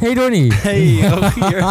Hey Donnie. Hey Rogier.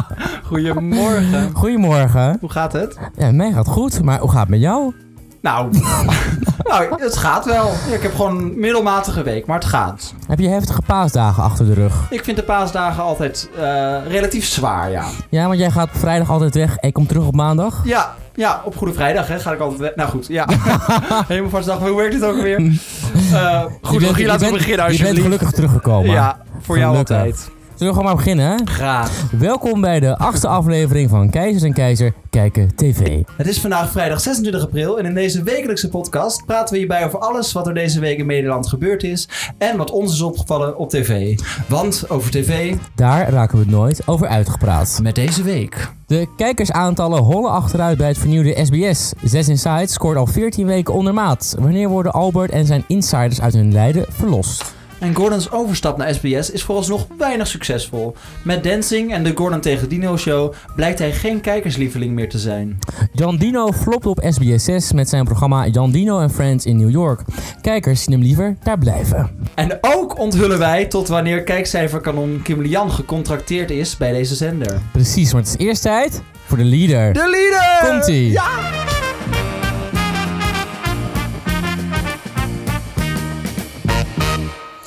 Goedemorgen. Goedemorgen. Hoe gaat het? Ja, mij gaat goed, maar hoe gaat het met jou? Nou, nou, het gaat wel. Ik heb gewoon een middelmatige week, maar het gaat. Heb je heftige paasdagen achter de rug? Ik vind de paasdagen altijd eh, relatief zwaar, ja. Ja, want jij gaat vrijdag altijd weg en je komt terug op maandag? Ja, ja op Goede Vrijdag hè, ga ik altijd weg. Nou goed, ja. Helemaal vast dag. Hoe werkt dit ook weer? Uh, goed, Je bent- Rogier, laten we beginnen Je bent alsjeblieft. gelukkig teruggekomen. Ja, voor jou altijd. Zullen we gewoon maar beginnen, hè? Graag. Welkom bij de achtste aflevering van Keizers en Keizer Kijken TV. Het is vandaag vrijdag 26 april en in deze wekelijkse podcast praten we hierbij over alles wat er deze week in Nederland gebeurd is en wat ons is opgevallen op tv. Want over tv Daar raken we het nooit over uitgepraat. met deze week. De kijkersaantallen hollen achteruit bij het vernieuwde SBS. Zes Inside scoort al 14 weken onder maat. Wanneer worden Albert en zijn insiders uit hun lijden verlost? En Gordons overstap naar SBS is vooralsnog weinig succesvol. Met Dancing en de Gordon tegen Dino show blijkt hij geen kijkerslieveling meer te zijn. Jan Dino flopt op SBS 6 met zijn programma Jan Dino and Friends in New York. Kijkers zien hem liever daar blijven. En ook onthullen wij tot wanneer kijkcijferkanon Kim Lian gecontracteerd is bij deze zender. Precies, maar het is eerst tijd voor de leader. De leader! Komt-ie. Ja!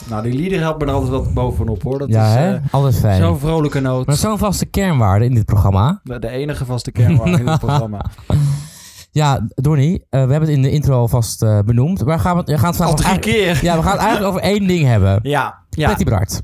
Nou, die leader helpt me er altijd wat bovenop hoor. Dat ja, is hè? eh, Altijd fijn. zo'n vrolijke noot. Maar zo'n vaste kernwaarde in dit programma. De de enige vaste kernwaarde in het programma. Ja, Donnie, eh, we hebben het in de intro alvast eh, benoemd. Waar gaan we, we gaan het Al vandaag drie keer. Ja, we gaan het eigenlijk over één ding hebben. Ja, ja. Patty Bart.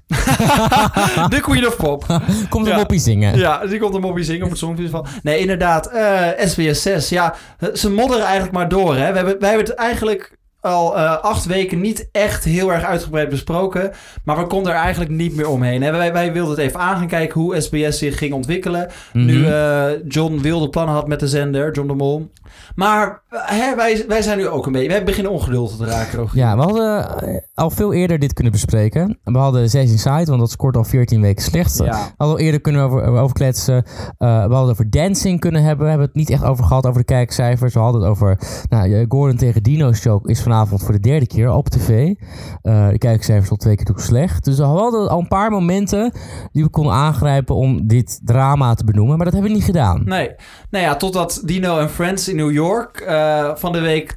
De Queen of Pop. Komt een Ja. moppie zingen. Ja, die komt een moppie zingen op het Songfestival. Nee, inderdaad. eh SBS 6. Ja, ze modderen eigenlijk maar door. Hè. We hebben, wij hebben het eigenlijk al eh, acht weken niet echt heel erg uitgebreid besproken. Maar we konden er eigenlijk niet meer omheen. Hè. Wij, wij wilden het even aan gaan kijken hoe SBS zich ging ontwikkelen. Mhm. Nu eh, John wilde plannen had met de zender, John de Mol. Maar eh, hè, wij, wij zijn nu ook een beetje... Wij beginnen ongeduldig te raken. Rogier. Ja, we hadden al veel eerder dit kunnen bespreken. We hadden Zes Inside, want dat scoort al 14 weken slecht. Ja. We al eerder kunnen over, over kletsen. We hadden over dancing kunnen hebben. We hebben het niet echt over gehad, over de kijkcijfers. We hadden het over nou, Gordon tegen Dino show is vanavond voor de derde keer op tv. Eh, de kijkcijfers tot twee keer toe slecht. Dus we hadden al een paar momenten die we konden aangrijpen om dit drama te benoemen. Maar dat hebben we niet gedaan. Nee. Nou ja, totdat Dino en Friends in New York eh, van de week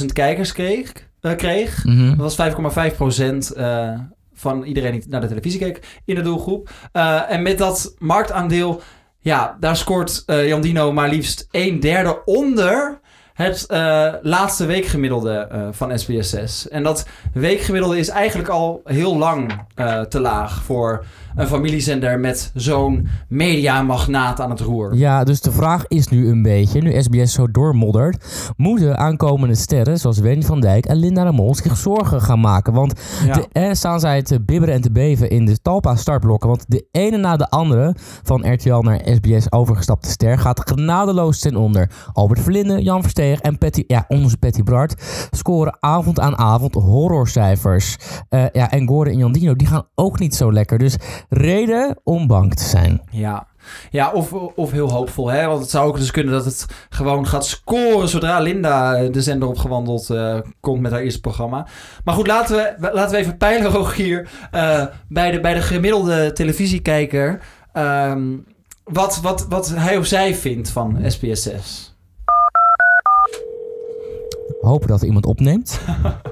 264.000 kijkers kreeg. eh, kreeg. Mhm. Dat was 5,5 procent van iedereen die naar de televisie keek in de doelgroep. En met dat marktaandeel, ja, daar scoort eh, Jan Dino maar liefst een derde onder het eh, laatste weekgemiddelde eh, van SBS 6. En dat weekgemiddelde is eigenlijk al heel lang eh, te laag voor een familiezender met zo'n mediamagnaat aan het roer. Ja, dus de vraag is nu een beetje, nu SBS zo doormoddert, moeten aankomende sterren zoals Wendy van Dijk en Linda de Mol zich zorgen gaan maken? Want Ja. de, eh, staan zij te bibberen en te beven in de talpa startblokken. Want de ene na de andere van RTL naar SBS overgestapte ster gaat genadeloos ten onder. Albert Verlinde, Jan Versteeg en Patty, ja, onze Patty Bart scoren avond aan avond horrorcijfers. Eh, ja, en Gordon en Jan Dino, die gaan ook niet zo lekker. Dus reden om bang te zijn. Ja, ja of, of heel hoopvol. Hè? Want het zou ook dus kunnen dat het gewoon gaat scoren zodra Linda eh, de zender opgewandeld eh, komt met haar eerste programma. Maar goed, laten we, laten we even peilen, Rogier, eh, bij, de, bij de gemiddelde televisiekijker. ehm, wat, wat, wat hij of zij vindt van SBS 6. Hopen dat iemand opneemt.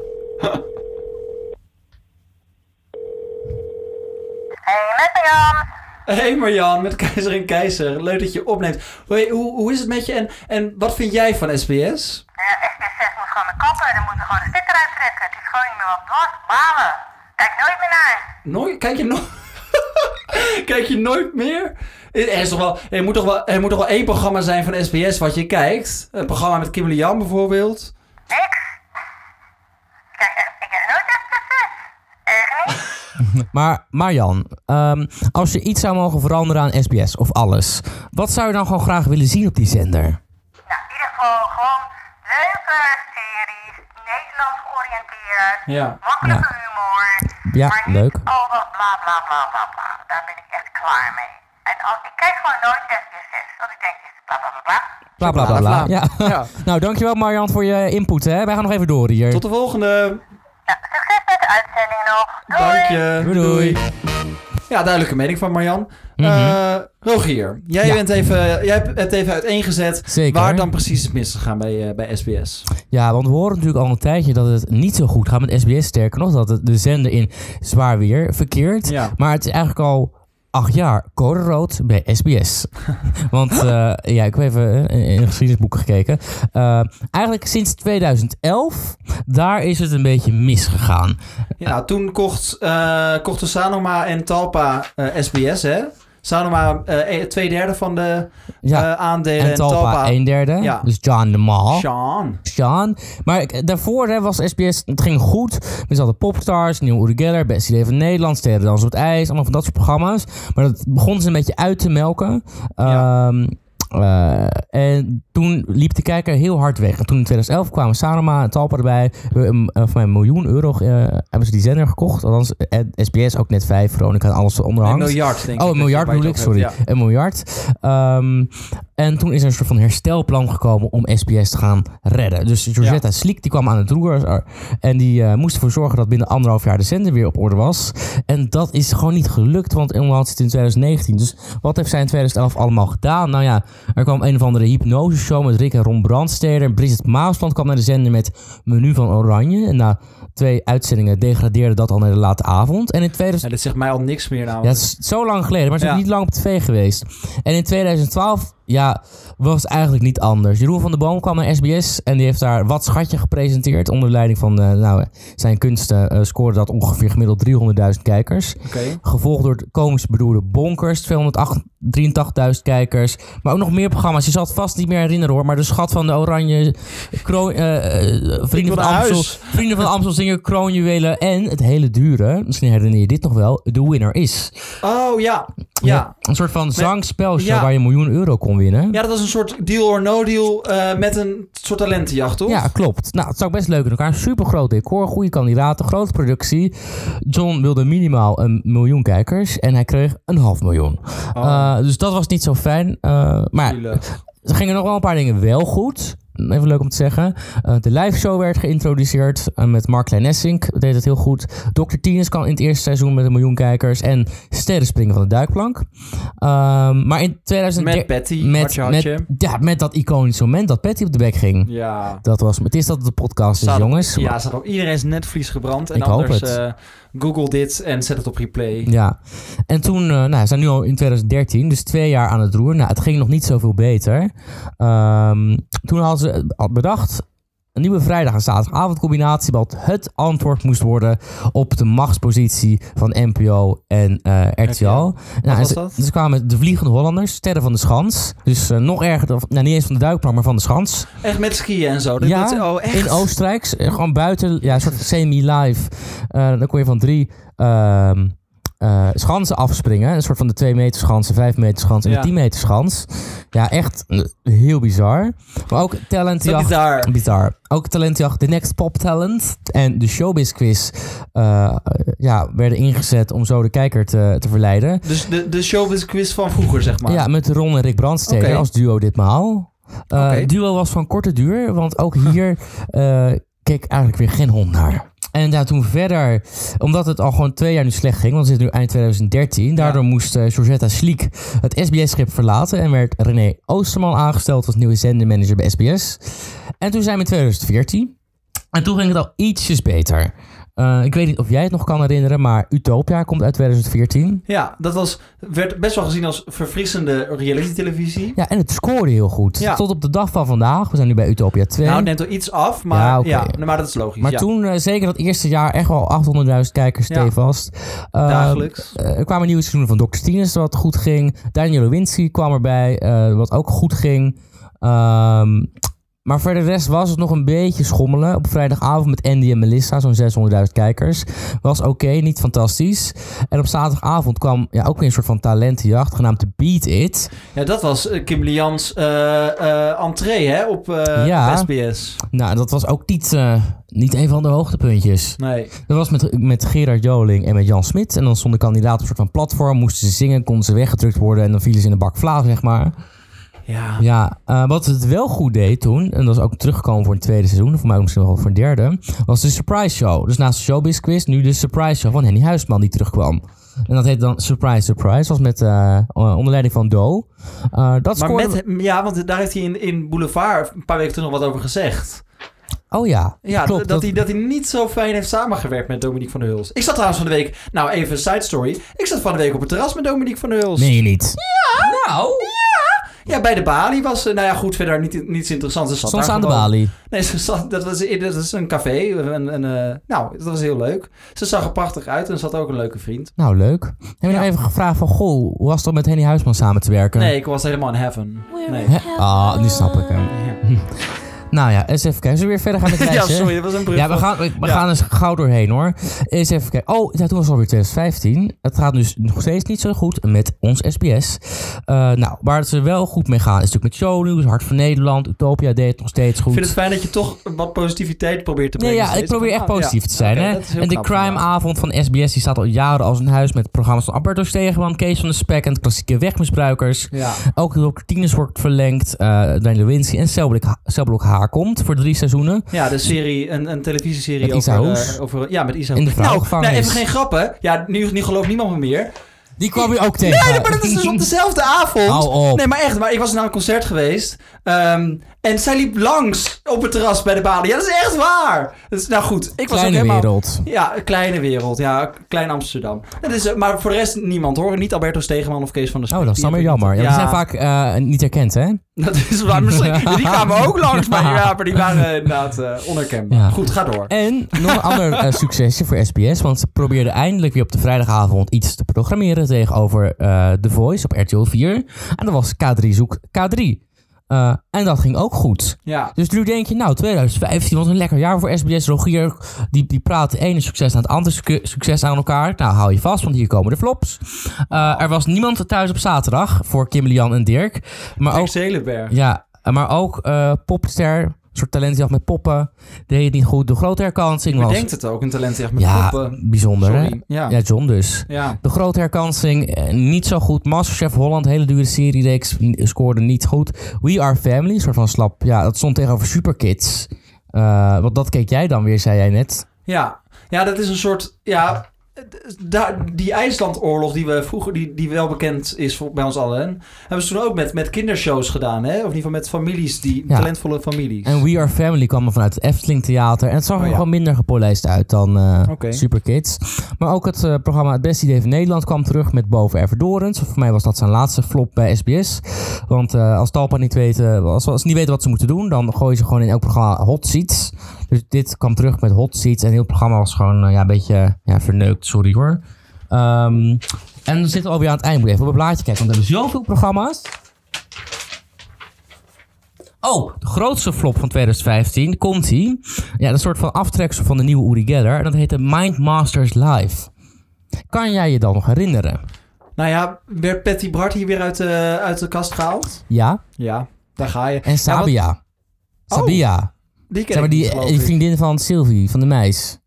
Hey, met Jan. Hey Marjan, met Keizer en Keizer. Leuk dat je opneemt. Hoi, hoe, hoe is het met je en, en wat vind jij van SBS? Ja, SBS6 moet gewoon de kappen. Dan moeten gewoon de sticker uittrekken. Het is gewoon niet meer wat. Balen. Kijk nooit meer naar. Nooit? Kijk je nooit? Kijk je nooit meer? Er, is toch wel, er, moet toch wel, er moet toch wel één programma zijn van SBS wat je kijkt? Een programma met Kim Lian bijvoorbeeld? Niks. Kijk, echt- ik kijk nooit SBS6. Echt niet. Maar Marjan, ehm, als je iets zou mogen veranderen aan SBS of alles, wat zou je dan gewoon graag willen zien op die zender? Nou, in ieder geval gewoon leuke series. Nederlands georiënteerd. Ja. Makkelijke humor. Ja, maar niet leuk. al dat bla bla bla bla bla. Daar ben ik echt klaar mee. En als, ik kijk gewoon nooit SBS6. Want ik denk, bla bla bla bla. Bla bla bla bla. Ja. Ja. nou, dankjewel Marjan voor je input. Hè. Wij gaan nog even door hier. Tot de volgende. Nou, succes met de uitzending nog. Doei! Dank je. Doei, doei. Ja, duidelijke mening van Marjan. Mhm. Eh, Rogier, jij, Ja. bent even, jij hebt het even uiteengezet Zeker. waar dan precies is misgegaan bij, eh, bij SBS. Ja, want we horen natuurlijk al een tijdje dat het niet zo goed gaat met SBS. Sterker nog, dat het de zender in zwaar weer verkeert. Ja. Maar het is eigenlijk al acht jaar code rood bij SBS. Want eh, ja, ik heb even eh, in de geschiedenisboeken gekeken. Eh, eigenlijk sinds 2011, daar is het een beetje misgegaan. Ja, toen kocht, eh, kochten Sanoma en Talpa eh, SBS, hè? Sanoma eh, e- twee derde van de Ja, eh, aandelen en Talpa een derde. Ja. Dus John de Mall. Sean. Sean. Maar daarvoor hè, was SBS, het ging goed. We hadden Popstars, Nieuw Uri Geller, Best Idee van Nederland, Sterren Dansen op het IJs. Allemaal van dat soort programma's. Maar dat begon ze een beetje uit te melken. Ja. Eh, en toen liep de kijker heel hard weg. En toen in 2011 kwamen Sanoma en Talpa erbij. We, uh, voor mij een miljoen euro eh, hebben ze die zender gekocht. Althans, eh, SBS ook net vijf. Veronica en alles Een onderhangt. miljard, denk ik. Oh, een miljard bedoel ik, sorry. Een miljard. Ehm, en toen is er een soort van herstelplan gekomen om SBS te gaan redden. Dus Georgetta Sliek die kwam aan het roer en die eh, moest ervoor zorgen dat binnen anderhalf jaar de zender weer op orde was. En dat is gewoon niet gelukt, want Engeland zit in 2019. Dus wat heeft zij in 2011 allemaal gedaan? Nou ja, er kwam een of andere hypnoseshow met Rick en Ron Brandsteder. En Bridget Maasland kwam naar de zender met Menu van Oranje. En na twee uitzendingen degradeerde dat al naar de late avond. En in 2000... Ja, dit zegt mij al niks meer nou. Ja, het is zo lang geleden, maar ze is Ja. niet lang op tv geweest. En in 2012, ja, was eigenlijk niet anders. Jeroen van der Boom kwam naar SBS en die heeft daar Wat Schatje gepresenteerd. Onder leiding van, eh, nou, zijn kunsten eh, scoorde dat ongeveer gemiddeld 300.000 kijkers. Gevolgd door het komisch bedoelde Bonkers, 283.000 kijkers. Maar ook nog meer programma's. Je zal het vast niet meer herinneren hoor. Maar de schat van de Oranje, kroon, eh, Vrienden, van Amstel. Vrienden van Amstel zingen kroonjuwelen. En het hele dure, misschien herinner je dit nog wel, The Winner Is. Oh, ja. Ja. Een soort van zangspelshow ja. waar je een miljoen euro kon winnen. Ja, dat was een soort deal or no deal eh, met een soort talentenjacht, toch? Ja, klopt. Nou, het zou best leuk in elkaar. Super groot decor, goede kandidaten, grote productie. John wilde minimaal een miljoen kijkers en hij kreeg een half miljoen. Oh. Eh, dus dat was niet zo fijn. Eh, maar er gingen nog wel een paar dingen wel goed. Even leuk om te zeggen. Eh, de live show werd geïntroduceerd eh, met Mark Kleinessink. Deed het heel goed. Dr. Tines kan in het eerste seizoen met een miljoen kijkers. En Sterren springen van de duikplank. Ehm, maar in 2013... Met Patty, met, ja, met dat iconische moment dat Patty op de bek ging. Ja. Dat was, het is dat het de podcast is, Staat op- jongens. Ja, staat op iedereen's netvlies gebrand. En Ik anders eh, google dit en zet het op replay. Ja, en toen, nou, we zijn nu al in 2013, dus twee jaar aan het roer. Nou, het ging nog niet zoveel beter. Ehm, toen hadden ze al bedacht, een nieuwe vrijdag- en zaterdagavondcombinatie, wat het antwoord moest worden op de machtspositie van NPO en eh RTL. Nou, en ze, dat? Ze kwamen de Vliegende Hollanders, Sterren van de Schans. Dus eh, nog erger, dan- nou niet eens van de duikplank, maar van de Schans. Echt met skiën en zo. Dat, Ja, dat- oh, echt? In Oostenrijk, eh, gewoon buiten, ja, een soort semi-live. Dan kon je van drie ehm, eh, schansen afspringen. Een soort van de 2 meter schans, de 5 meter schans en Ja. de 10 meter schans. Ja, echt eh, heel bizar. Maar ook talentjacht. bizar. Bizar. Ook talentjacht, The Next Pop Talent en de Showbiz Quiz eh, ja, werden ingezet om zo de kijker te, te verleiden. Dus de, de showbiz quiz van vroeger, zeg maar. Ja, met Ron en Rick Brandsteder als duo ditmaal. Oké. Duo was van korte duur, want ook hier keek eigenlijk weer geen hond naar. En ja, toen verder, omdat het al gewoon twee jaar nu slecht ging, want we zitten nu eind 2013. Daardoor moest eh, Georgetta Sliek het SBS-schip verlaten en werd René Oosterman aangesteld als nieuwe zendermanager bij SBS. En toen zijn we in 2014. En toen ging het al ietsjes beter. Eh, ik weet niet of jij het nog kan herinneren, maar Utopia komt uit 2014. Ja, dat was, werd best wel gezien als verfrissende reality-televisie. Ja, en het scoorde heel goed. Ja. Tot op de dag van vandaag. We zijn nu bij Utopia 2. Nou, het neemt er iets af, maar Ja, maar dat is logisch. maar toen, eh, zeker dat eerste jaar, echt wel 800.000 kijkers stevast. Eh, Dagelijks. er kwamen nieuwe seizoenen van Dr. Stines, wat goed ging. Daniel Lewinsky kwam erbij, wat ook goed ging. Ehm, maar voor de rest was het nog een beetje schommelen. Op vrijdagavond met Andy en Melissa, zo'n 600.000 kijkers. Was oké, niet fantastisch. En op zaterdagavond kwam ja, ook weer een soort van talentenjacht, genaamd The Beat It. Ja, dat was uh, Kim Lians eh, eh, entree hè, op eh, Ja. SBS. Nou, dat was ook niet, eh, niet een van de hoogtepuntjes. Nee. Dat was met, met Gerard Joling en met Jan Smit. En dan stonden kandidaten op een soort van platform. Moesten ze zingen, konden ze weggedrukt worden. En dan vielen ze in de bak vlaag, zeg maar. Ja. Ja, eh, wat het wel goed deed toen, en dat is ook teruggekomen voor een tweede seizoen, voor mij misschien wel voor een derde, was de Surprise Show. Dus naast de Showbiz Quiz, nu de Surprise Show van Henny Huisman die terugkwam. En dat heet dan Surprise Surprise, was met eh, onder leiding van Do. Eh, dat Maar scoorde... met, ja, want daar heeft hij in, in Boulevard een paar weken terug nog wat over gezegd. Oh ja, Ja, klopt. dat, hij, dat hij niet zo fijn heeft samengewerkt met Dominique van der Huls. Ik zat trouwens van de week... Nou, even een side story. Ik zat van de week op het terras met Dominique van der Huls. Je niet? Nou, Ja, bij de balie was... eh, Nou ja, goed, verder niet, niets interessants. Ze zat soms daar aan de balie. Nee, ze zat, dat, was, dat is een café. Een, eh, nou, dat was heel leuk. Ze zag er prachtig uit en ze had ook een leuke vriend. Nou, leuk. Heb je nog even gevraagd van, goh, hoe was het om met Henny Huisman samen te werken? Nee, ik was helemaal in heaven. Nee. Ah, nu snap ik hem. Ja. Nou ja, eens even kijken. Zullen we weer verder gaan met het ja, sorry, dat was een brug. Ja, we gaan, we, we Ja. gaan eens gauw doorheen hoor. Eens even kijken. Oh, ja, toen was alweer 2015. Het gaat dus nog steeds niet zo goed met ons SBS. Eh, nou, waar het ze wel goed mee gaan is natuurlijk met shownieuws, Hart van Nederland, Utopia deed het nog steeds goed. Ik vind het fijn dat je toch wat positiviteit probeert te Nee, brengen. ja, ik probeer echt ja. positief te zijn. Hè? En de crimeavond van SBS die staat al jaren als een huis met programma's van Alberto Stegeman, Kees van de Spek en de klassieke wegmisbruikers. Ja. Ook door Tines wordt verlengd, uh, Daniel Wincy en Celblok, Celblok Komt voor drie seizoenen. Ja, de serie, een, een televisieserie over, eh, over... Ja, met Isa In de. Nou, nou, even geen grappen. Ja, nu, nu gelooft niemand me meer. Die kwam je ook tegen. Nee, maar dat is dus op dezelfde avond. Hou op. Nee, maar echt. Maar ik was naar een concert geweest. ehm, en zij liep langs op het terras bij de balie. Ja, dat is echt waar. Dus, nou goed, ik was ook Kleine helemaal... wereld. Ja, een kleine wereld. Ja, klein Amsterdam. Dat is, eh, maar voor de rest niemand hoor. Niet Alberto Stegeman of Kees van der Spek. Oh, dat is dan weer jammer. Ja, Die zijn vaak eh, niet herkend, hè? Dat is waar. Misschien, die kwamen ook langs. Maar, ja, maar die waren inderdaad onherkenbaar. Ja. Goed, ga door. En nog een ander succesje voor SBS. Want ze probeerden eindelijk weer op de vrijdagavond iets te programmeren tegenover eh The Voice op RTL 4. En dat was K3 Zoek K3. Eh, en dat ging ook goed. Ja. Dus nu denk je, nou, 2015 was een lekker jaar voor SBS. Rogier, die, die praat het ene succes aan het andere suc- succes aan elkaar. Nou, hou je vast, want hier komen de flops. Eh, er was niemand thuis op zaterdag voor Kim, Lian en Dirk. Maar ook Dirk Zelenberg. ja, maar ook popster, soort talentjacht met poppen. Deed het niet goed. De grote herkansing Je was... bedenkt het ook, een talent echt met ja, poppen. bijzonder hè? Ja. Ja, John dus. Ja. De grote herkansing, eh, niet zo goed. Masterchef Holland, hele dure serie-reeks, n- scoorde niet goed. We Are Family, een soort van slap. Ja, dat stond tegenover Superkids. Eh want dat keek jij dan weer, zei jij net. Ja. ja, dat is een soort... Ja, die IJslandoorlog die we vroeger, die, die wel bekend is voor, bij ons allen, hebben ze toen ook met, met kindershows gedaan, hè? Of in ieder geval met families, die Ja. talentvolle families. En We Are Family kwam vanuit het Efteling Theater. En het zag er Oh, ja. gewoon minder gepolijst uit dan eh Oké. Superkids. Maar ook het eh, programma Het Beste Idee van Nederland kwam terug met Boven Everdorens. Voor mij was dat zijn laatste flop bij SBS. Want eh, als Talpa niet weten, als, als ze niet weten wat ze moeten doen, dan gooien ze gewoon in elk programma hot seats. Dus dit kwam terug met hot seats. En heel het programma was gewoon ja, een beetje ja, verneukt, sorry hoor. Ehm, en we zitten alweer aan het eind. Moet je even op het blaadje kijken, want we hebben zoveel programma's. Oh, de grootste flop van 2015 komt ie. Ja, een soort van aftreksel van de nieuwe Uri Geller. En dat heette Mind Masters Live. Kan jij je dan nog herinneren? Nou ja, werd Patty Bart hier weer uit de, uit de kast gehaald? Ja. Ja, daar ga je. En Sabia. Ja, wat- Sabia. die ken zeg maar ik die, die vriendin van Sylvie, van de meis.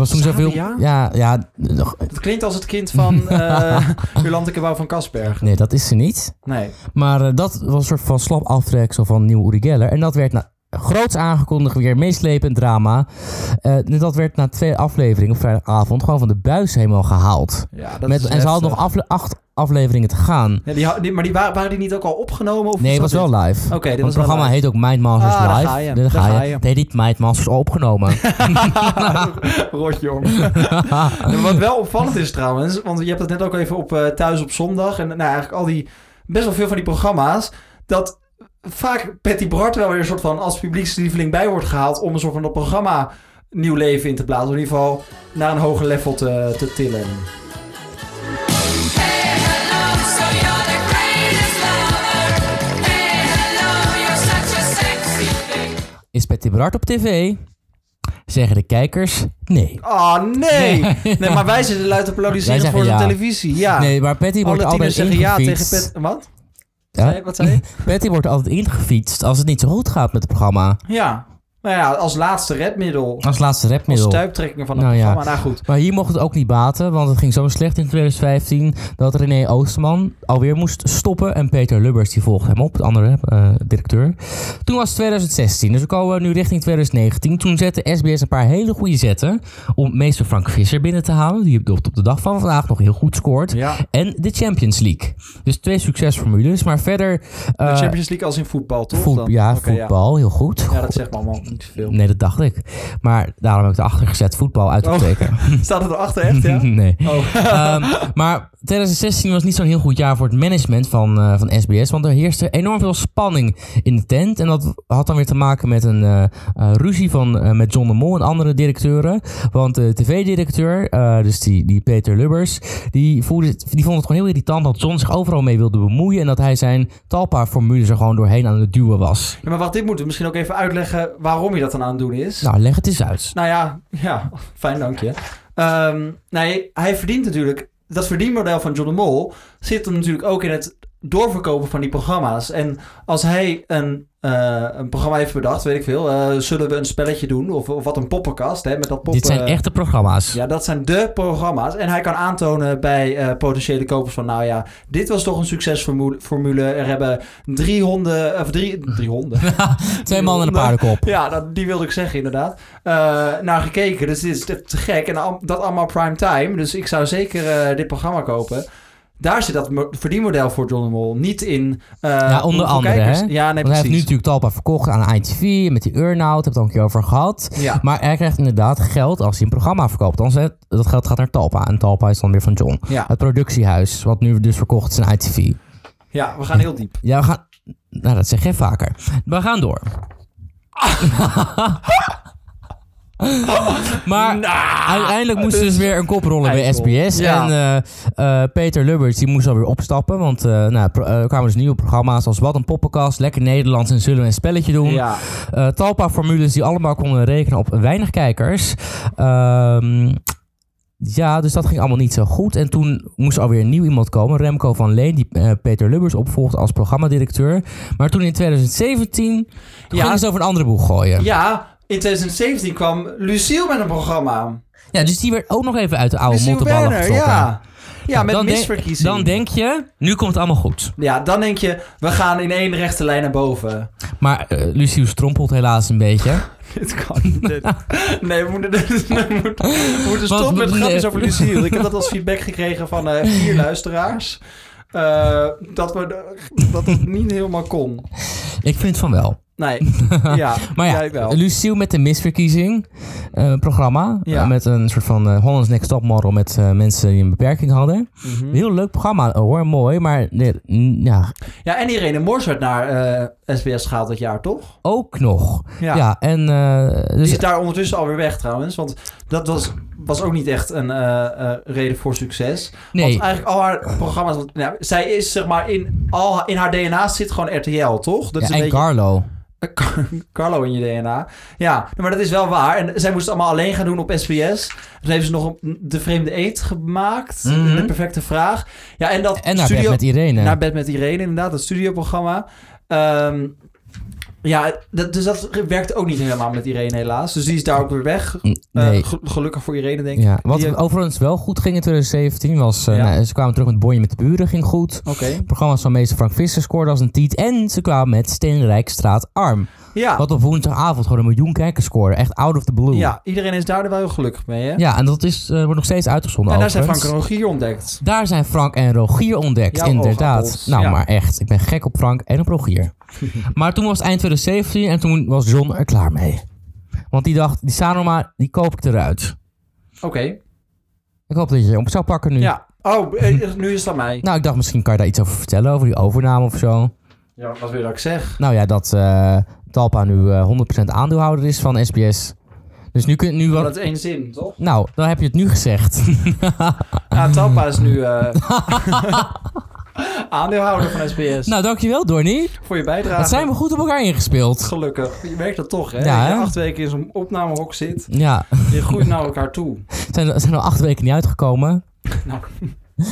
Was toen zoveel... Sabia? Ja, ja. nog- Het klinkt als het kind van eh Jolante Cabau van Kasberg. Nee, dat is ze niet. Nee. Maar eh, dat was een soort van slap aftreksel van nieuwe Uri Geller. En dat werd na, groots aangekondigd, weer meeslepend drama. Eh, dat werd na twee afleveringen op vrijdagavond gewoon van de buis helemaal gehaald. Ja, dat Met, is en ze hadden nog acht afleveringen te gaan. Ja, die, maar die, wa- waren die niet ook al opgenomen? Of Nee, het was wel live. Oké, dit Want was het programma live. heet ook Mindmasters Ah, daar Live. ga je. Daar Daar ga je. Nee, niet Mindmasters al opgenomen. Rotjong. En wat wel opvallend is trouwens, want je hebt het net ook even op eh, Thuis op Zondag. En nou, eigenlijk al die, best wel veel van die programma's. Dat vaak Patty Bart wel weer een soort van als publiekslieveling bij wordt gehaald. Om een soort van dat programma nieuw leven in te blazen. Of in ieder geval naar een hoger level te, te tillen. Bart op tv? Zeggen de kijkers nee. Oh nee! Nee, maar wij zitten luid te applaudisseren voor de televisie. Ja. Nee, maar Patty wordt Alle altijd tieners zeggen ja tegen. Pat... Wat? Ja? Zei- Wat zei je? Patty wordt altijd ingefietst als het niet zo goed gaat met het programma. Ja. Nou ja, als laatste redmiddel. Als laatste Als rapmiddel. stuiptrekkingen van het Nou ja. programma. Nou goed. Maar hier mocht het ook niet baten, want het ging zo slecht in 2015 dat René Oosterman alweer moest stoppen. En Peter Lubbers die volgde hem op, de andere eh, directeur. Toen was het 2016, dus we komen nu richting 2019. Toen zette SBS een paar hele goede zetten om meester Frank Visser binnen te halen. Die op de dag van vandaag nog heel goed scoort. Ja. En de Champions League. Dus twee succesformules, maar verder... De eh, Champions League als in voetbal, toch? voet- ja, voetbal, heel goed. Ja. ja, dat zegt allemaal niet veel. Nee, dat dacht ik. Maar daarom heb ik erachter gezet voetbal uit te Oh. Staat het erachter echt, ja? nee. Oh. Ehm, maar 2016 was niet zo'n heel goed jaar voor het management van, eh, van SBS. Want er heerste enorm veel spanning in de tent. En dat had dan weer te maken met een eh, eh, ruzie van, met John de Mol en andere directeuren. Want de tv-directeur, dus die, die Peter Lubbers, die, voelde, die vond het gewoon heel irritant dat John zich overal mee wilde bemoeien. En dat hij zijn Talpa-formules er gewoon doorheen aan het duwen was. Ja, maar wacht, dit moeten we misschien ook even uitleggen waarom je dat dan aan het doen is. Nou, leg het eens uit. Nou ja, ja, fijn dank je. Ehm, nee, hij verdient natuurlijk... Dat verdienmodel van John de Mol zit hem natuurlijk ook in het doorverkopen van die programma's. En als hij een, eh, een programma heeft bedacht, weet ik veel... eh, zullen we een spelletje doen? Of, of wat een poppenkast, hè? Met dat poppen... Dit zijn echte programma's. Ja, dat zijn de programma's. En hij kan aantonen bij eh, potentiële kopers van... nou ja, dit was toch een succesformule. Er hebben drie honden... Of drie, drie honden? Twee man en een paardenkop. Ja, dat, die wilde ik zeggen inderdaad. Naar gekeken. Dus dit is te gek. En dat allemaal prime time. Dus ik zou zeker dit programma kopen. Daar zit dat mo- verdienmodel voor John de Mol niet in. eh, Ja, onder andere, hè? Ja, nee, hij heeft nu natuurlijk Talpa verkocht aan ITV met die Earnout, heb het al een keer over gehad. Ja. Maar hij krijgt inderdaad geld als hij een programma verkoopt. Dan zet, dat geld gaat naar Talpa en Talpa is dan weer van John. Ja. Het productiehuis, wat nu dus verkocht is aan ITV. ja, we gaan heel diep. Ja, we gaan... Nou, dat zeg jij vaker. We gaan door. maar uiteindelijk moest er dus weer een kop rollen bij. SBS. Ja. En eh, eh, Peter Lubbers die moest alweer opstappen. Want eh, nou, er kwamen dus nieuwe programma's als Wat een Poppenkast, Lekker Nederlands en Zullen we een spelletje doen. Ja. Eh, Talpa-formules die allemaal konden rekenen op weinig kijkers. Ehm, ja, dus dat ging allemaal niet zo goed. En toen moest er alweer een nieuw iemand komen. Remco van Leen, die Peter Lubbers opvolgde als programmadirecteur. Maar toen in 2017 toen Ja. gingen ze over een andere boeg gooien. Ja. Ja, in 2017 kwam Lucille met een programma. dus die werd ook nog even uit de oude Lucille mottenballen Werner, getrokken. ja. Ja, met dan denk- misverkiezing. Dan denk je, nu komt het allemaal goed. ja, dan denk je, we gaan in één rechte lijn naar boven. Maar Lucius strompelt helaas een beetje. Dit kan niet. Nee, we moeten, we moeten, we moeten stoppen met grapjes over Lucille. Ik heb dat als feedback gekregen van eh, vier luisteraars. Eh, dat, we, dat het niet helemaal kon. Ik vind van wel. Nee, ja, Maar ja, wel. Lucille met de misverkiezing eh, programma. Ja. eh, met een soort van eh, Holland's Next Top model met mensen die een beperking hadden. Mhm. Heel leuk programma hoor, mooi. Maar nee, ja, Ja, en Irene Mors werd naar SBS gehaald dat jaar, toch? ook nog. Ja, Ja. en eh, Die dus, is daar ondertussen alweer weg trouwens. Want dat was, was ook niet echt een reden voor succes. nee, Want eigenlijk al haar programma's... Nou, zij is zeg maar in, al, in haar DNA zit gewoon RTL, toch? Dat ja, is een en beetje... Carlo. Car- Carlo in je DNA. Ja, maar dat is wel waar. En zij moest het allemaal alleen gaan doen op SBS. Toen heeft ze nog een, de vreemde eet gemaakt. Mhm. De perfecte vraag. Ja, en dat En naar studio... bed met Irene. Naar bed met Irene, inderdaad. Dat studioprogramma. Ehm, ja, dat, dus dat werkte ook niet helemaal met Irene helaas. Dus die is daar ook weer weg. Eh, nee. ge- gelukkig voor Irene, denk ik. ja, wat Die- overigens wel goed ging in 2017 was... eh, Ja. nou, ze kwamen terug met Bonje met de Buren, ging goed. Oké. Programma's van meester Frank Visser scoorde als een tiet. En ze kwamen met Steenrijk Straat Arm. Ja. Wat op woensdagavond gewoon een miljoen kijkers scoorde. Echt out of the blue. ja, iedereen is daar wel heel gelukkig mee, hè? Ja, en dat is, eh, wordt nog steeds uitgezonden en daar zijn Frank en Rogier ontdekt. Daar zijn Frank en Rogier ontdekt, Jouw inderdaad. Nou, ja. maar echt. Ik ben gek op Frank en op Rogier. maar toen was het eind 2017 en toen was John er klaar mee. Want die dacht, die Sanoma, die koop ik eruit. Oké. Ik hoop dat je je op zou pakken nu. Ja. Oh, eh, nu is het aan mij. Nou, ik dacht misschien kan je daar iets over vertellen, over die overname of zo. Ja, wat wil je dat ik zeg? Nou ja, dat eh, Talpa nu eh 100% aandeelhouder is van SBS. Dus nu kun nu wat... dat is één zin, toch? Nou, dan heb je het nu gezegd. Ja, Talpa is nu eh, aandeelhouder van SBS. nou, dankjewel Donnie. voor je bijdrage. Wat zijn we goed op elkaar ingespeeld. Gelukkig. Je merkt dat toch, hè? Ja, Dat je hè? acht weken in zo'n opnamehok zit. Ja, Je groeit naar elkaar toe. zijn, zijn al acht weken niet uitgekomen. Nou,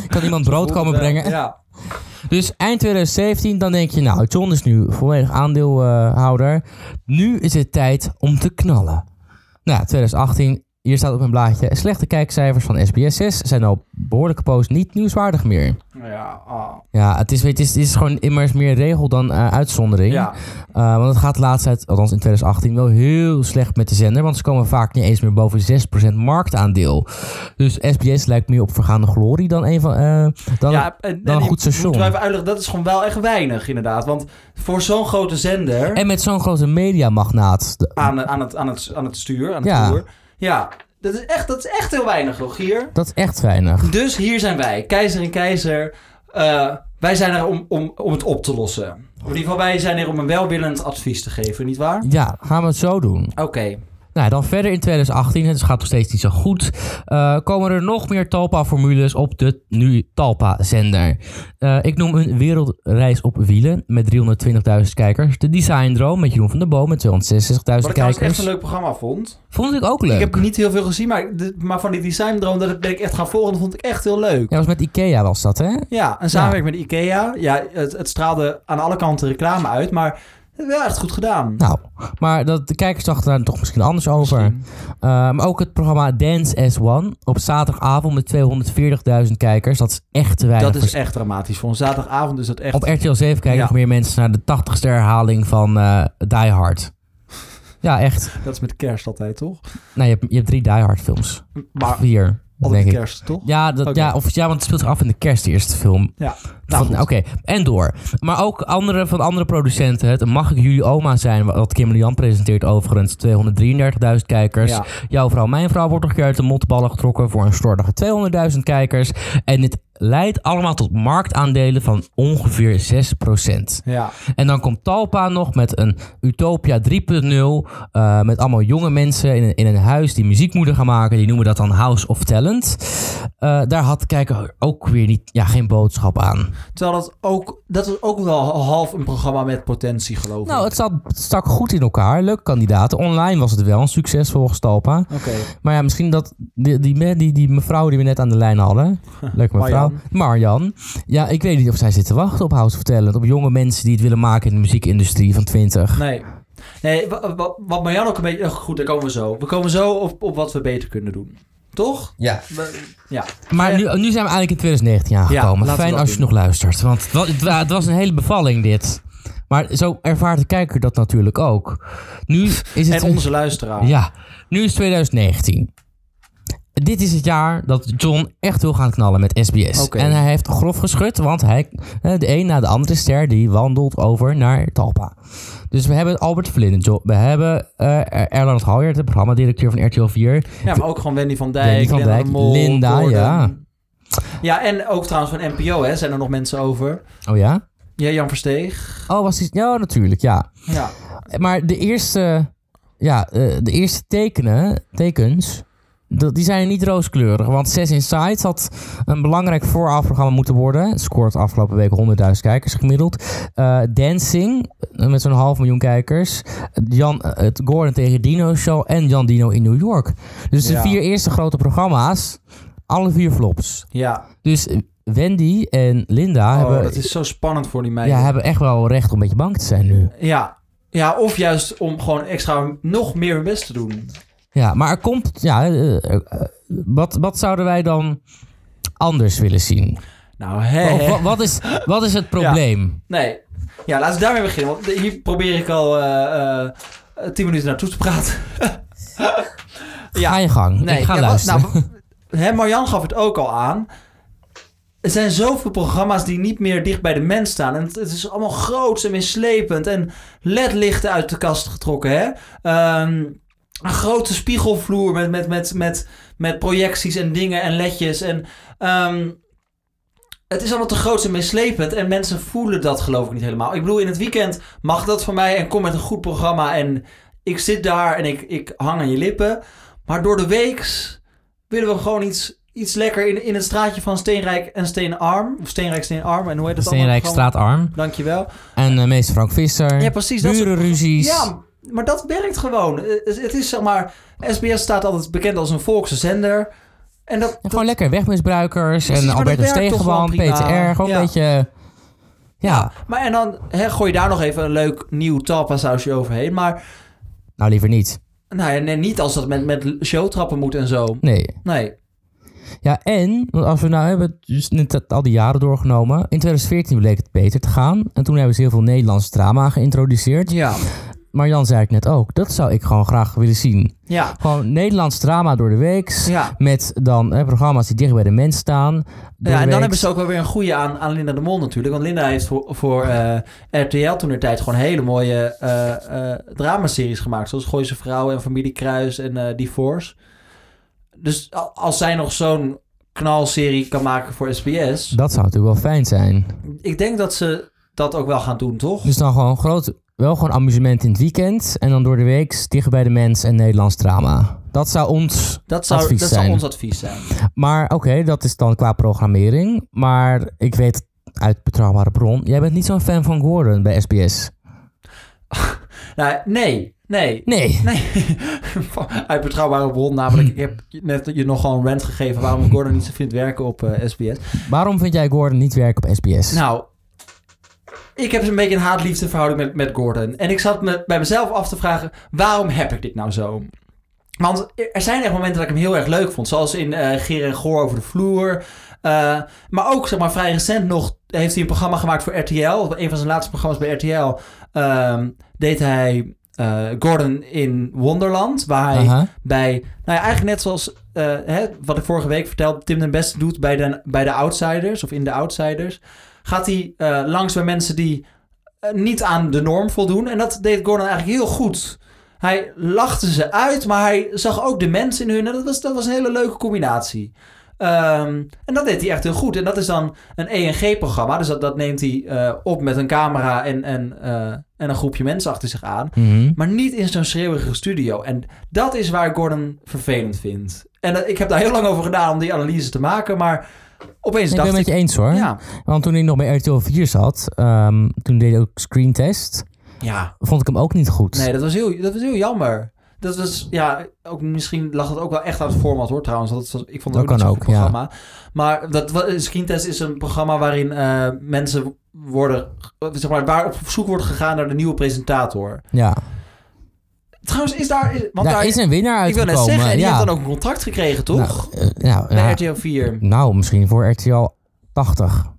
Kan iemand brood komen wel. brengen? Ja. Dus eind 2017, dan denk je, nou, John is nu volledig aandeelhouder. Nu is het tijd om te knallen. Nou, 2018, hier staat op mijn blaadje. Slechte kijkcijfers van SBS 6 zijn al behoorlijke post niet nieuwswaardig meer. Ja, ah. Ja, het is, weet, het is, het is gewoon immers meer regel dan eh, uitzondering. ja. Uh, want het gaat de laatste tijd, althans in 2018, wel heel slecht met de zender. Want ze komen vaak niet eens meer boven 6% marktaandeel. Dus SBS lijkt meer op vergaande glorie dan een, van, eh, dan, ja, en, dan een en goed station. even uitleggen, dat is gewoon wel echt weinig inderdaad. Want voor zo'n grote zender En met zo'n grote mediamagnaat. aan, aan, het, aan, het, aan het stuur, aan het Ja. toer. Ja, dat is, echt, dat is echt heel weinig, Rogier. Dat is echt weinig. Dus hier zijn wij, keizer en keizer. Eh, wij zijn er om, om, om het op te lossen. In ieder geval, wij zijn er om een welwillend advies te geven, nietwaar? Ja, gaan we het zo doen. Oké. Nou, dan verder in 2018, het gaat nog steeds niet zo goed, eh, komen er nog meer Talpa-formules op de nu Talpa-zender. Eh, ik noem een wereldreis op wielen met 320.000 kijkers. De Design Droom met Jeroen van der Boom met 266.000 Wat ik kijkers. echt een leuk programma vond. Vond ik ook leuk. Ik heb niet heel veel gezien, maar, de- maar van die design droom, dat ben ik echt gaan volgen. Dat vond ik echt heel leuk. Ja, was met Ikea was dat, hè? Ja, een samenwerking met Ikea. Ja, het, het straalde aan alle kanten reclame uit, maar wel echt goed gedaan. Nou, maar dat, de kijkers dachten daar toch misschien anders over. Misschien. Uh, maar ook het programma Dance as One op zaterdagavond met 240.000 kijkers. Dat is echt te weinig. Dat is echt dramatisch. Voor een zaterdagavond is dat echt... Op RTL 7 kijken Ja. nog meer mensen naar de 80ste herhaling van eh Die Hard. Ja, echt. Dat is met kerst altijd, toch? Nou, je hebt, je hebt drie Die Hard films. Maar Vier, denk ik. kerst, toch? Ja, dat, ja, of, ja, want het speelt zich af in de kerst, de eerste film. Ja. Nou, Oké, en door. Maar ook andere van andere producenten. Het Mag ik jullie oma zijn, wat Kim Jan presenteert overigens. 233.000 kijkers. Ja. Jouw vrouw, mijn vrouw wordt nog een keer uit de mottenballen getrokken voor een slordige 200.000 kijkers. En dit leidt allemaal tot marktaandelen van ongeveer 6%. Ja. En dan komt Talpa nog met een Utopia 3.0. eh, met allemaal jonge mensen in een, in een huis die muziek moeten gaan maken. Die noemen dat dan House of Talent. Eh, daar had kijker ook weer niet, ja, geen boodschap aan. Terwijl dat ook... Dat is ook wel half een programma met potentie, geloof Nou, ik. het, zat, het stak goed in elkaar. Leuke kandidaten. Online was het wel een succes volgens Talpa. Oké. Maar ja, misschien dat die, die, die mevrouw die we net aan de lijn hadden. Leuke mevrouw. Marjan. Marjan. Ja, ik weet niet of zij zit te wachten op House of Talent. Op jonge mensen die het willen maken in de muziekindustrie van 20. Nee. Nee, wa- wa- wat Marjan ook een beetje... oh, Goed, daar komen we zo. We komen zo op, op wat we beter kunnen doen. Toch? Ja. We- ja. Maar nu, nu zijn we eigenlijk in 2019 aangekomen. Fijn als je doen. nog luistert. Want het was een hele bevalling dit. Maar zo ervaart de kijker dat natuurlijk ook. Nu is het... En onze luisteraar. Ja, nu is 2019. Dit is het jaar dat John echt wil gaan knallen met SBS. En hij heeft grof geschud, want hij, de een na de andere ster die wandelt over naar Talpa. Dus we hebben Albert Verlinde, Jo- we hebben eh Erland Haljer, de programmadirecteur van RTL 4. Ja, maar ook gewoon Wendy van Dijk, Wendy van Linda Dijk, Mol, Linda, Gordon. ja. Ja, en ook trouwens van NPO, hè, zijn er nog mensen over. Oh ja? Ja, Jan Versteeg. Oh, was die... Ja, natuurlijk, ja. Ja. Maar de eerste, ja, eh, de eerste tekenen, tekens, die zijn niet rooskleurig. Want Zes Insights had een belangrijk voorafprogramma moeten worden. Scoort afgelopen week 100.000 kijkers gemiddeld. Eh, Dancing, eh, met zo'n half miljoen kijkers. Jan, eh, het Gordon tegen Dino Show en Jan Dino in New York. Dus de Ja. vier eerste grote programma's, alle vier flops. Ja. Dus Wendy en Linda Oh, hebben, dat is zo spannend voor die meiden. ja, hebben echt wel recht om een beetje bang te zijn nu. Ja. Ja, of juist om gewoon extra nog meer hun best te doen. Ja, maar er komt. Ja, eh, eh, wat, wat zouden wij dan anders willen zien? Nou, hè. Of, wat, wat, is, wat is het probleem? Nee. Ja, laten we daarmee beginnen. Want hier probeer ik al eh, tien minuten naartoe te praten. Ga je gang. ik ga ja, luisteren. wat- Nou, hè, Marjan gaf het ook al aan. Er zijn zoveel programma's die niet meer dicht bij de mens staan. En het, het is allemaal groots en mislepend. En ledlichten uit de kast getrokken. Hè? Ehm, een grote spiegelvloer met, met, met, met, met projecties en dingen en ledjes. En ehm, het is allemaal te groot en mislepend. En mensen voelen dat geloof ik niet helemaal. Ik bedoel, in het weekend mag dat voor mij. En kom met een goed programma. En ik zit daar en ik, ik hang aan je lippen. Maar door de weeks willen we gewoon iets, iets lekker in, in het straatje van Steenrijk en Steenarm. Of Steenrijk, Steenarm. En hoe heet het Steenrijk allemaal? straatarm. Dankjewel. En eh, meester Frank Visser. Ja, precies. dat Burenruzies. Ja, maar dat werkt gewoon. Eh, Het is zeg maar... SBS staat altijd bekend als een volkse zender. En dat... En gewoon lekker wegmisbruikers. Precies, en toch Stegenman. PTR. Gewoon Ja. een beetje... Ja, Maar en dan hè, gooi je daar nog even een leuk nieuw talpa sausje overheen. Maar nou liever niet. nou ja, nee, niet als dat met, met showtrappen moet en zo. Nee. Nee. Ja, en als we nou hebben dus al die jaren doorgenomen. In 2014 bleek het beter te gaan. En toen hebben ze heel veel Nederlands drama geïntroduceerd. Ja. Maar Jan zei ik net ook, dat zou ik gewoon graag willen zien. Ja. Gewoon Nederlands drama door de week. Ja. Met dan hè, programma's die dicht bij de mens staan. Ja, en dan hebben ze ook wel weer een goede aan, aan Linda de Mol natuurlijk. Want Linda heeft voor, voor eh, RTL toen de tijd gewoon hele mooie eh eh dramaseries gemaakt. Zoals Gooise Vrouwen en Familie Kruis en Divorce. Dus als zij nog zo'n knalserie kan maken voor SBS... Dat zou natuurlijk wel fijn zijn. Ik denk dat ze dat ook wel gaan doen, toch? Dus dan gewoon groot, wel gewoon amusement in het weekend. En dan door de week dicht bij de mens en Nederlands drama. Dat zou ons Dat zou, advies dat zijn. zou ons advies zijn. Maar oké, dat is dan qua programmering. Maar ik weet uit betrouwbare bron, jij bent niet zo'n fan van Gordon bij SBS. Nou, nee, nee. Nee. Nee, uit betrouwbare bron namelijk. Ik heb net je nogal een rant gegeven waarom Gordon niet zo vindt werken op eh, SBS. Waarom vind jij Gordon niet werken op SBS? Nou, ik heb een beetje een haat-liefde verhouding met, met Gordon. En ik zat me bij mezelf af te vragen, waarom heb ik dit nou zo? Want er zijn echt momenten dat ik hem heel erg leuk vond. Zoals in eh Geer en Goor over de vloer. Eh, maar ook, zeg maar, vrij recent nog heeft hij een programma gemaakt voor RTL. Een van zijn laatste programma's bij RTL. ehm, deed hij eh, Gordon in Wonderland. Waar hij bij, nou ja, eigenlijk net zoals hè, wat ik vorige week vertelde, Tim den Beste doet bij de, bij de Outsiders of in de Outsiders, gaat hij eh, langs bij mensen die eh, niet aan de norm voldoen. En dat deed Gordon eigenlijk heel goed. Hij lachte ze uit, maar hij zag ook de mensen in hun. En dat was, dat was een hele leuke combinatie. Ehm, en dat deed hij echt heel goed. En dat is dan een ENG-programma. Dus dat, dat neemt hij eh, op met een camera en, en, en een groepje mensen achter zich aan. Mhm. Maar niet in zo'n schreeuwige studio. En dat is waar Gordon vervelend vind. En ik heb daar heel lang over gedaan om die analyse te maken. Maar opeens Ik ben dacht het met ik... je eens hoor. Ja, Want toen hij nog bij RTL 4 zat, ehm, toen deed hij ook screentest, ja. vond ik hem ook niet goed. Nee, dat was, heel, dat was heel jammer. Dat was, ja, ook, misschien lag het ook wel echt aan het format hoor trouwens. Dat was, ik vond het Dat ook kan ook, ja. programma. Maar dat, Screentest is een programma waarin eh, mensen worden, zeg maar, waar op zoek wordt gegaan naar de nieuwe presentator. Ja, Trouwens, is daar, is- want daar daar is een winnaar ik wil uitgekomen. net zeggen, en die ja. heeft dan ook een contract gekregen, toch? Nou, eh, nou, Bij RTL 4. nou, misschien voor RTL 80.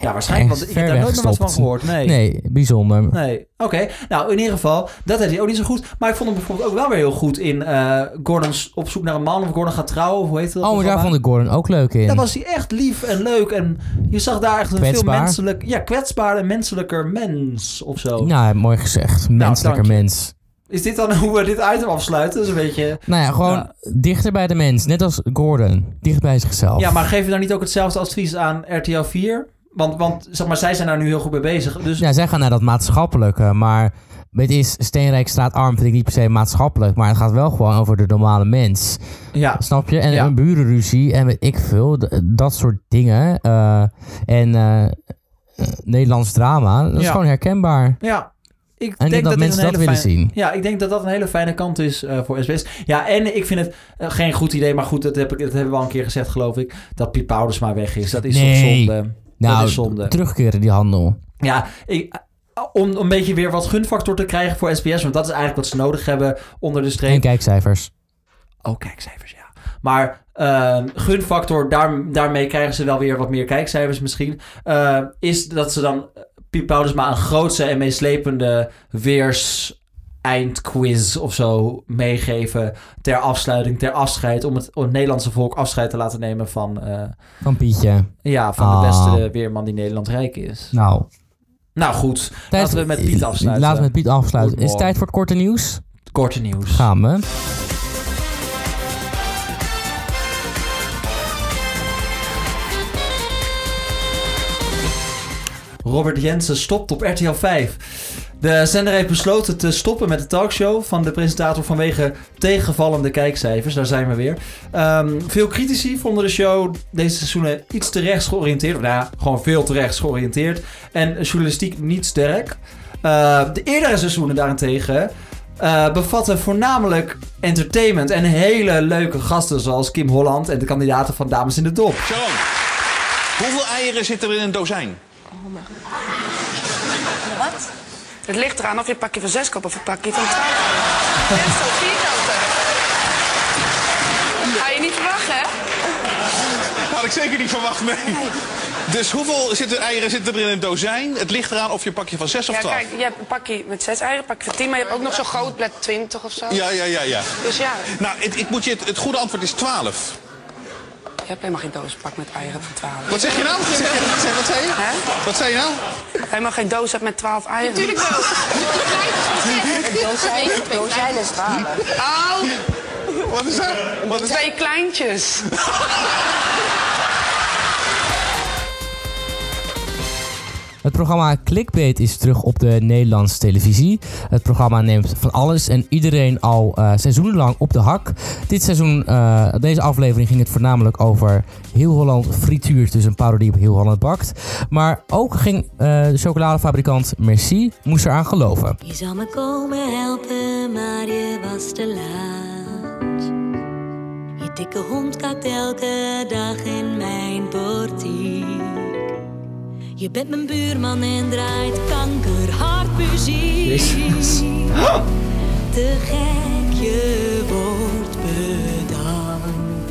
Ja, waarschijnlijk, want ik heb daar nooit meer wat van gehoord. Nee. Nee, bijzonder. Nee, oké. Nou, in ieder geval, dat deed hij ook niet zo goed. Maar ik vond hem bijvoorbeeld ook wel weer heel goed in eh Gordon's op zoek naar een man of Gordon gaat trouwen. Of hoe heet dat? Oh, maar daar vond ik Gordon ook leuk in. Daar was hij echt lief en leuk. En je zag daar echt een veel menselijk... Ja, kwetsbaar en menselijker mens of zo. Nou, mooi gezegd. Menselijker dank je. mens. Is dit dan hoe we dit item afsluiten? Dat is een beetje... Nou ja, gewoon Ja. dichter bij de mens. Net als Gordon. Dicht bij zichzelf. Ja, maar geef je dan niet ook hetzelfde advies aan RTL 4? Want, want zeg maar, zij zijn daar nu heel goed mee bezig. Dus Ja, zij gaan naar dat maatschappelijke. Maar het is Steenrijk straat arm vind ik niet per se maatschappelijk. Maar het gaat wel gewoon over de normale mens. ja, Snap je? En Ja. een burenruzie en weet ik veel. d- Dat soort dingen. Eh, en eh, eh, Nederlands drama. Dat is gewoon herkenbaar. ja. Ik En denk dat dit mensen dat willen fijne- zien. Ja, ik denk dat dat een hele fijne kant is voor SBS. Ja, en ik vind het geen goed idee, maar goed, dat, heb ik, dat hebben we al een keer gezegd, geloof ik, dat Piet maar weg is. Dat is toch Nee. zonde? Nou, dat is zonde. terugkeren die handel. Ja, ik, om een beetje weer wat gunfactor te krijgen voor SBS, want dat is eigenlijk wat ze nodig hebben onder de En streep. kijkcijfers. Oh, kijkcijfers, ja. Maar ehm, gunfactor, daar, daarmee krijgen ze wel weer wat meer kijkcijfers misschien. eh, is dat ze dan eh, Piet Paulus maar een grootse en meeslepende weers eindquiz of zo meegeven ter afsluiting, ter afscheid, om het, om het Nederlandse volk afscheid te laten nemen van, eh, Van Pietje. ja, van Ah. de beste weerman die Nederland rijk is. Nou. Nou goed, laten we met Piet afsluiten. Laten we met Piet afsluiten. Is het tijd voor het korte nieuws? Korte nieuws. Gaan we. Robert Jensen stopt op RTL 5. De zender heeft besloten te stoppen met de talkshow van de presentator vanwege tegenvallende kijkcijfers. Daar zijn we weer. Ehm, veel critici vonden de show deze seizoenen iets te rechts georiënteerd. Of nou ja, gewoon veel te rechts georiënteerd. En journalistiek niet sterk. Eh, de eerdere seizoenen daarentegen eh, bevatten voornamelijk entertainment en hele leuke gasten zoals Kim Holland en de kandidaten van Dames in de Dop. Sharon, hoeveel eieren zitten er in een dozijn? komen. Wat? Het ligt eraan of je een pakje van zes koopt of een pakje van twaalf. Dit is zo'n vierkante. Ga je niet verwachten, hè? Had ik zeker niet verwacht, nee. Dus hoeveel zitten eieren zitten er in een dozijn? Het ligt eraan of je een pakje van 6 of Ja, 12. kijk, je hebt een pakje met zes eieren, een pakje van tien, maar je hebt ook nog zo'n groot blad 20 of zo. Ja, ja, ja, ja. Dus ja, Nou, het, ik moet je, het, het goede antwoord is 12. Je hebt helemaal geen doospak met eieren van 12. Wat zeg je nou? Wat zeg je, wat zeg- wat zei je? Hè? Wat zei je nou? Helemaal geen doos hebt met 12 eieren. Tuurlijk wel. Een dozijn, een dozijn is twaalf. Au, Wat is dat? Wat is twee kleintjes. Het programma Clickbait is terug op de Nederlandse televisie. Het programma neemt van alles en iedereen al eh, seizoenenlang op de hak. Dit seizoen, eh, deze aflevering ging het voornamelijk over Heel Holland frituurt, dus een parodie op Heel Holland bakt. Maar ook ging eh, de chocoladefabrikant Merci, moest eraan geloven. Je zou me komen helpen, maar je was te laat. Je dikke hond kakt elke dag in mijn portiek. Je bent mijn buurman en draait kankerhard muziek. Jezus. Te gek, je wordt bedankt.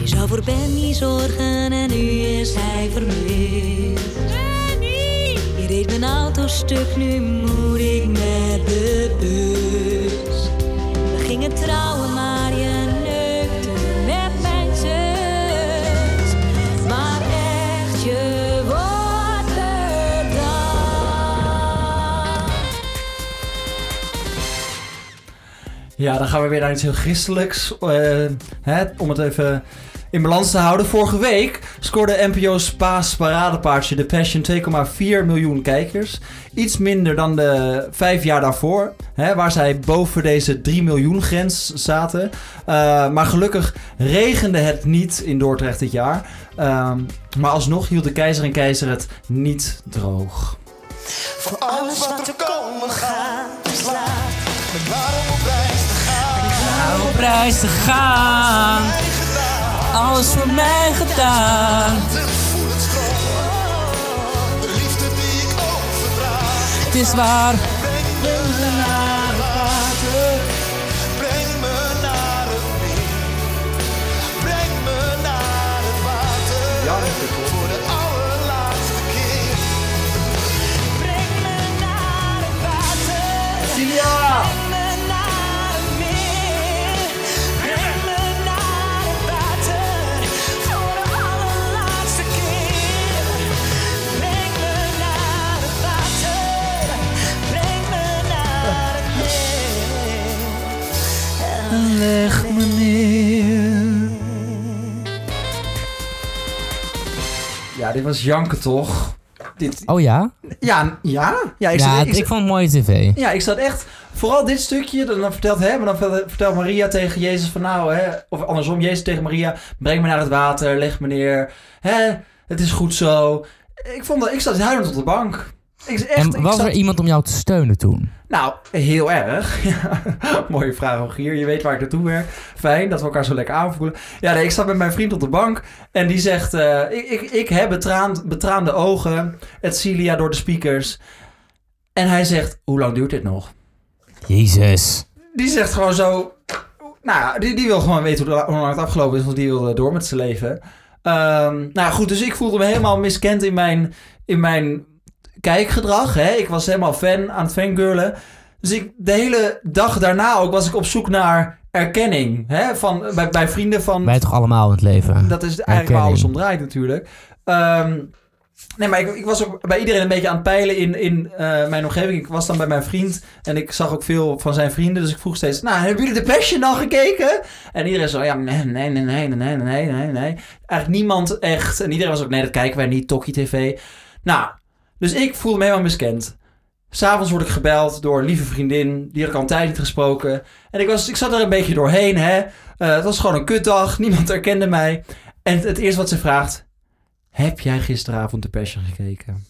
Je zou voor Benny zorgen en nu is hij vermist. Je reed mijn auto stuk, nu moet ik met de bus. Ja, dan gaan we weer naar iets heel christelijks. eh, hè, om het even in balans te houden. Vorige week scoorde NPO's Paas paradepaardje The Passion 2,4 miljoen kijkers. Iets minder dan de vijf jaar daarvoor. Hè, waar zij boven deze 3 miljoen grens zaten. Eh, maar gelukkig regende het niet in Dordrecht dit jaar. Ehm, maar alsnog hield de keizer en keizer het niet droog. Voor alles wat er komen gaat, is laat. En waarom op Prijzighaan, alles voor mij gedaan. De liefde die ik overdraag. Het is waar vind ik daar. Leg me neer. Ja, dit was janken toch? Dit, Oh ja? ja, ja, ja, ik, Ja, zat, het- ik, vond het mooie tv. ja, ik zat echt... Vooral dit stukje, dan dan vertelt hem, dan vertelt- vertelt Maria tegen Jezus van nou, hè, of andersom, Jezus tegen Maria, breng me naar het water, leg me neer, hè, het is goed zo. Ik, vond dat, ik zat huilend op de bank. Echt, En was zat- er iemand om jou te steunen toen? Nou, heel erg. Ja, Mooie vraag, Rogier. Je weet waar ik naartoe werk. Fijn dat we elkaar zo lekker aanvoelen. Ja, nee, ik zat met mijn vriend op de bank. En die zegt... eh, ik, ik, ik heb betraand, betraande ogen. Het Cilia door de speakers. En hij zegt... Hoe lang duurt dit nog? Jezus. Die zegt gewoon zo... Nou die, die wil gewoon weten hoe, hoe lang het afgelopen is. Want die wil door met zijn leven. Ehm, nou goed, dus ik voelde me helemaal miskend in mijn, in mijn kijkgedrag. Hè? Ik was helemaal fan aan het fangirlen. Dus ik, de hele dag daarna ook was ik op zoek naar erkenning. Hè? Van, bij, bij vrienden van... Wij toch allemaal in het leven? Dat is eigenlijk waar alles om draait natuurlijk. Ehm, nee, maar ik, ik was ook bij iedereen een beetje aan het peilen in, in eh, mijn omgeving. Ik was dan bij mijn vriend en ik zag ook veel van zijn vrienden. Dus ik vroeg steeds, nou, hebben jullie de Passion al gekeken? En iedereen zo, ja, nee, nee, nee, nee, nee, nee, nee, nee. Eigenlijk niemand echt. En iedereen was ook, nee, dat kijken wij niet, Tokkie TV. Nou, dus ik voelde me helemaal miskend. S'avonds word ik gebeld door een lieve vriendin. Die had ik al een tijd niet gesproken. En ik, was, ik zat er een beetje doorheen, hè. Eh, het was gewoon een kutdag. Niemand herkende mij. En het, het eerste wat ze vraagt... Heb jij gisteravond de Passion gekeken?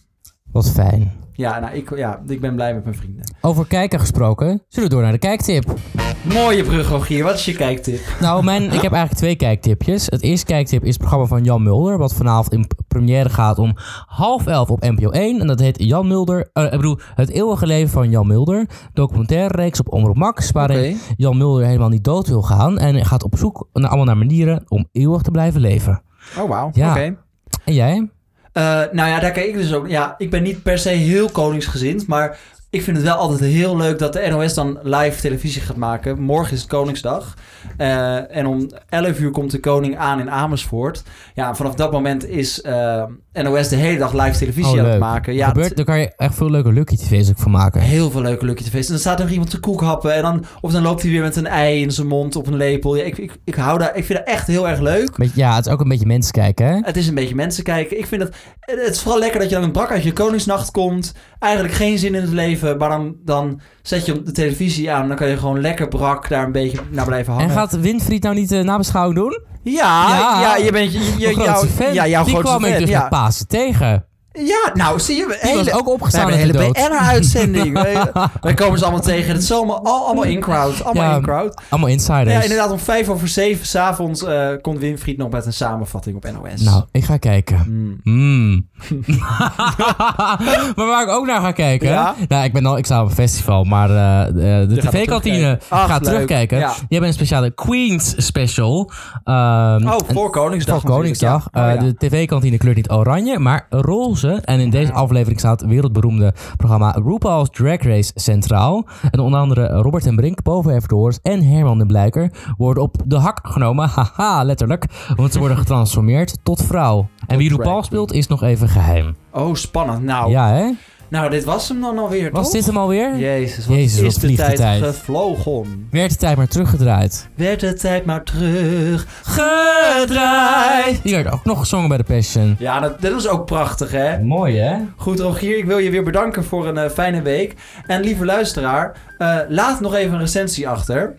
Wat fijn. Ja, nou, ik, ja, ik ben blij met mijn vrienden. Over kijken gesproken, zullen we door naar de kijktip. Mooie brug, Rogier. Wat is je kijktip? Nou, mijn, ik heb eigenlijk twee kijktipjes. Het eerste kijktip is het programma van Jan Mulder, wat vanavond in première gaat om half elf op NPO 1. En dat heet Jan Mulder, eh, ik bedoel, Het eeuwige leven van Jan Mulder. Documentaire reeks op Omroep Max, waarin. Jan Mulder helemaal niet dood wil gaan. En gaat op zoek naar, allemaal naar manieren om eeuwig te blijven leven. Oh, wauw. Ja. Oké. En jij? Eh, nou ja, daar kijk ik dus ook. Ja, ik ben niet per se heel koningsgezind, maar ik vind het wel altijd heel leuk dat de NOS dan live televisie gaat maken. Morgen is het Koningsdag. Eh, en om 11 uur komt de koning aan in Amersfoort. Ja, vanaf dat moment is eh, NOS de hele dag live televisie Oh, aan het maken. Ja, Gebeurt, het- daar kan je echt veel leuke Lucky TV's ook van maken. Heel veel leuke Lucky TV's. En dan staat er iemand te koekhappen. En dan, of dan loopt hij weer met een ei in zijn mond op een lepel. Ja, ik, ik, ik, hou daar, ik vind dat echt heel erg leuk. Beetje- Ja, het is ook een beetje mensen kijken, hè? Het is een beetje mensen kijken. Ik vind het, het is vooral lekker dat je dan een brak uit je Koningsnacht komt. Eigenlijk geen zin in het leven. Maar dan, dan zet je de televisie aan. Dan kan je gewoon lekker brak daar een beetje naar blijven hangen. En gaat Winfried nou niet de nabeschouwing doen? Ja, ja, je bent je, je, jouw, fan. ja, jouw Die grootste kwam ik fan, dus ja. met Pasen tegen. Ja, nou zie je. Was ook opgestaan We hebben een hele dood. BNR-uitzending. wij, komen ze allemaal tegen. Het is allemaal, al- allemaal in-crowd. Allemaal Ja, in-crowd. Allemaal insiders. Ja, inderdaad, om vijf over zeven s'avonds eh komt Winfried nog met een samenvatting op NOS. Nou, ik ga kijken. Mm. Mm. maar waar ik ook naar ga kijken. Ja? Nou, ik, ben al, ik sta op een festival, maar eh, de, de gaat tv-kantine gaat terugkijken. Ja. Die hebben een speciale Queens special. Ehm, Oh, voor Koningsdag Voor Koningsdag. ja. Oh, Eh, De tv-kantine kleurt niet oranje, maar roze. En in deze aflevering staat het wereldberoemde programma RuPaul's Drag Race centraal. En onder andere Robert en Brink, Boven en Herman de Blijker worden op de hak genomen. Haha, letterlijk. Want ze worden getransformeerd tot vrouw. En wie RuPaul speelt is nog even geheim. Oh, spannend. Nou, Ja, hè? Nou dit was hem dan alweer, Was toch? dit hem alweer? Jezus, wat Jezus, is wat de vliegt de tijd, tijd. gevlogen. Werd de tijd maar teruggedraaid. Werd de tijd maar terug gedraaid. Die werd ook nog gezongen bij de Passion. Ja, dat, dat was ook prachtig, hè? Mooi, hè? Goed, Rogier, ik wil je weer bedanken voor een eh, fijne week. En lieve luisteraar, eh, laat nog even een recensie achter.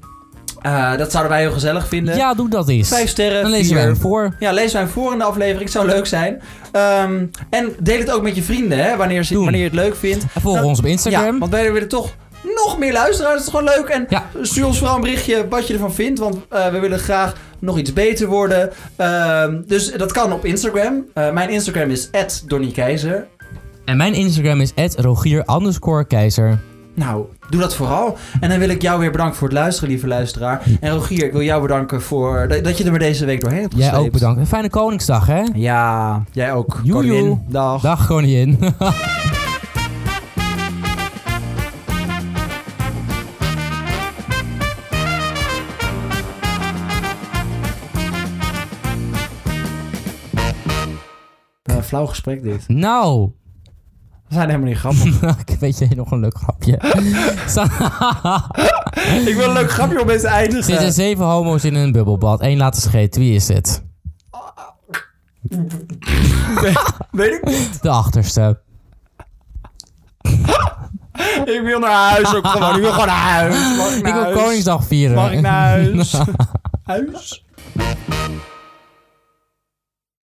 Eh, dat zouden wij heel gezellig vinden. Ja, doe dat eens. Vijf sterren, Dan lezen vier. wij hem voor. Ja, lees wij hem voor in de aflevering. Zou leuk zijn. Ehm, en deel het ook met je vrienden, hè, wanneer, ze, wanneer je het leuk vindt. En volg Nou, ons op Ja, Instagram. want wij willen toch nog meer luisteraars. Dat is gewoon leuk. En Ja. stuur ons vooral een berichtje wat je ervan vindt. Want eh, we willen graag nog iets beter worden. Ehm, dus dat kan op Instagram. Eh, mijn Instagram is @donniekeizer. En mijn Instagram is Rogier underscore keizer. Nou, doe dat vooral. En dan wil ik jou weer bedanken voor het luisteren, lieve luisteraar. En Rogier, ik wil jou bedanken voor dat je er maar deze week doorheen hebt Jij gesleept. ook bedankt. Een fijne Koningsdag, hè? Ja, jij ook. Koningin. Dag. Dag, koningin. Een flauw gesprek dit. nou, We zijn helemaal niet grappig. weet je nog een leuk grapje. ik wil een leuk grapje om mee te Er eindigen. zitten zeven homo's in een bubbelbad. Eén laten scheten. Wie is het? Weet ik niet. De achterste. Ik wil naar huis ook gewoon. Ik wil gewoon naar huis. Ik wil huis? Koningsdag vieren. Mag ik naar huis? huis?